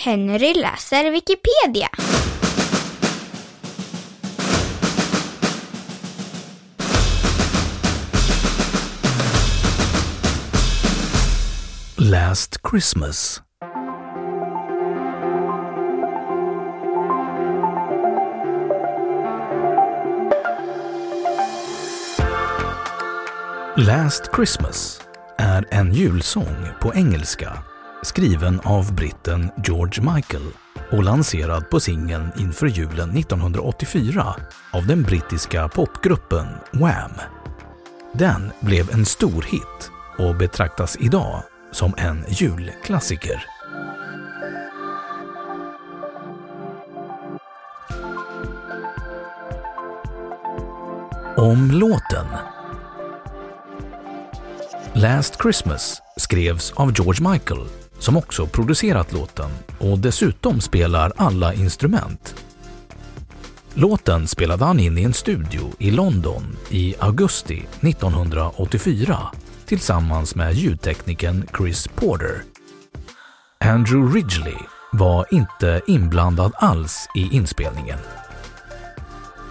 Henry läser Wikipedia. Last Christmas Last Christmas är en julsång på engelska skriven av britten George Michael och lanserad på singeln inför julen 1984 av den brittiska popgruppen Wham. Den blev en stor hit och betraktas idag som en julklassiker. Om låten Last Christmas skrevs av George Michael som också producerat låten och dessutom spelar alla instrument. Låten spelade han in i en studio i London i augusti 1984 tillsammans med ljudteknikern Chris Porter. Andrew Ridgely var inte inblandad alls i inspelningen.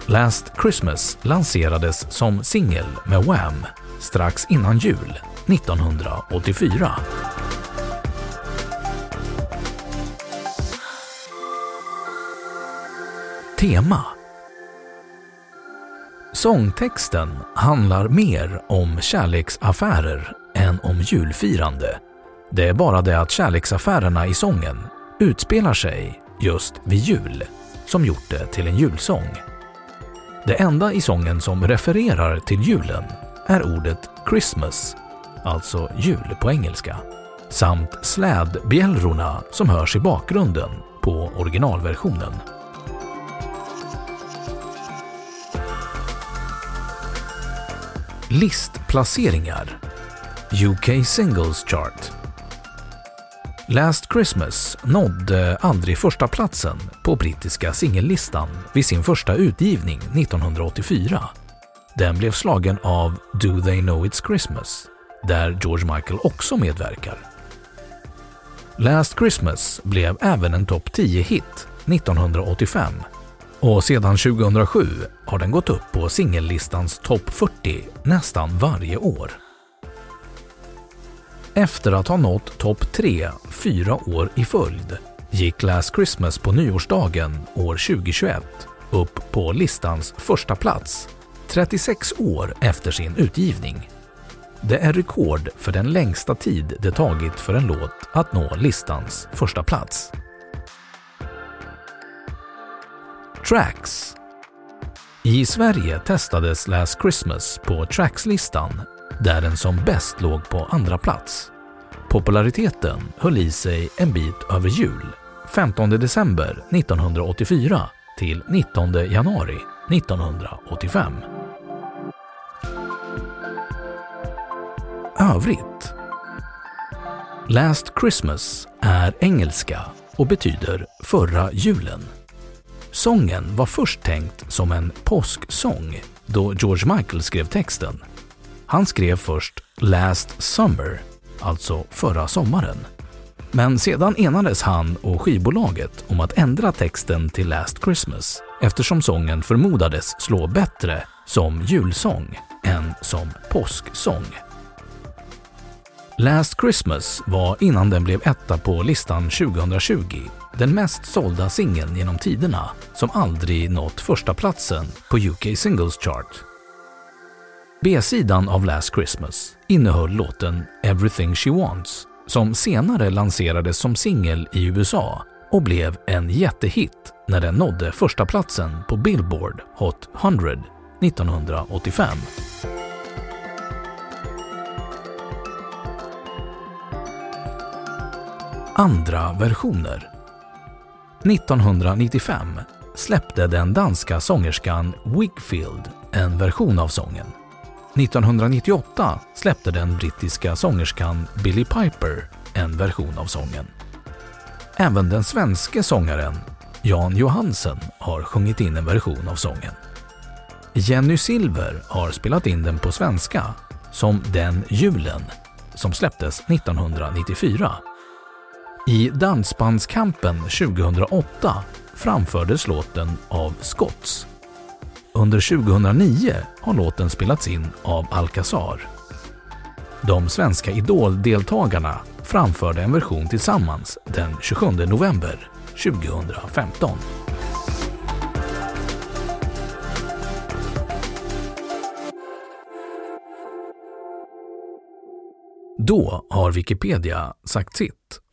Last Christmas lanserades som singel med Wham strax innan jul 1984. Tema Sångtexten handlar mer om kärleksaffärer än om julfirande. Det är bara det att kärleksaffärerna i sången utspelar sig just vid jul som gjort det till en julsång. Det enda i sången som refererar till julen är ordet Christmas, alltså jul på engelska, samt slädbjällrorna som hörs i bakgrunden på originalversionen. Listplaceringar UK Singles Chart Last Christmas nådde aldrig första platsen på brittiska singellistan vid sin första utgivning 1984. Den blev slagen av Do They Know It's Christmas, där George Michael också medverkar. Last Christmas blev även en topp 10-hit 1985 och sedan 2007 har den gått upp på singellistans topp 40 nästan varje år. Efter att ha nått topp 3 fyra år i följd gick Last Christmas på nyårsdagen år 2021 upp på listans första plats 36 år efter sin utgivning. Det är rekord för den längsta tid det tagit för en låt att nå listans första plats. Tracks I Sverige testades Last Christmas på Tracks-listan där den som bäst låg på andra plats. Populariteten höll i sig en bit över jul, 15 december 1984 till 19 januari 1985. Övrigt Last Christmas är engelska och betyder förra julen. Sången var först tänkt som en påsksång då George Michael skrev texten. Han skrev först Last Summer, alltså förra sommaren. Men sedan enades han och skivbolaget om att ändra texten till Last Christmas eftersom sången förmodades slå bättre som julsång än som påsksång. Last Christmas var innan den blev etta på listan 2020 den mest sålda singeln genom tiderna som aldrig nått första platsen på UK Singles Chart. B-sidan av Last Christmas innehöll låten “Everything She Wants” som senare lanserades som singel i USA och blev en jättehit när den nådde första platsen på Billboard Hot 100 1985. Andra versioner 1995 släppte den danska sångerskan Wigfield en version av sången. 1998 släppte den brittiska sångerskan Billy Piper en version av sången. Även den svenske sångaren Jan Johansen har sjungit in en version av sången. Jenny Silver har spelat in den på svenska som Den julen som släpptes 1994. I Dansbandskampen 2008 framfördes låten av Scotts. Under 2009 har låten spelats in av Alcazar. De svenska Idol-deltagarna framförde en version tillsammans den 27 november 2015. Då har Wikipedia sagt sitt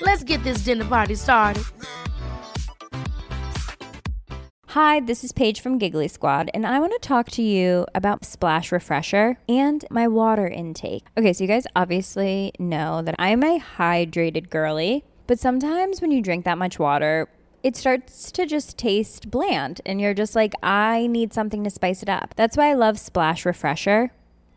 Let's get this dinner party started. Hi, this is Paige from Giggly Squad, and I want to talk to you about Splash Refresher and my water intake. Okay, so you guys obviously know that I'm a hydrated girly, but sometimes when you drink that much water, it starts to just taste bland, and you're just like, I need something to spice it up. That's why I love Splash Refresher.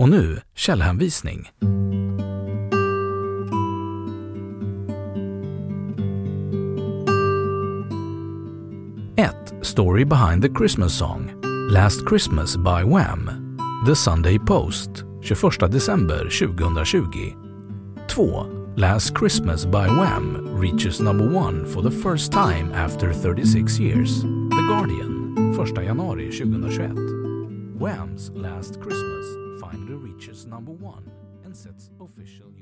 Och nu källhänvisning. Story behind the Christmas song Last Christmas by Wham! The Sunday Post 21 december 2020 2. Last Christmas by Wham! reaches number one for the first time after 36 years. The Guardian 1 januari 2021 Wham's Last Christmas reaches number one and sets official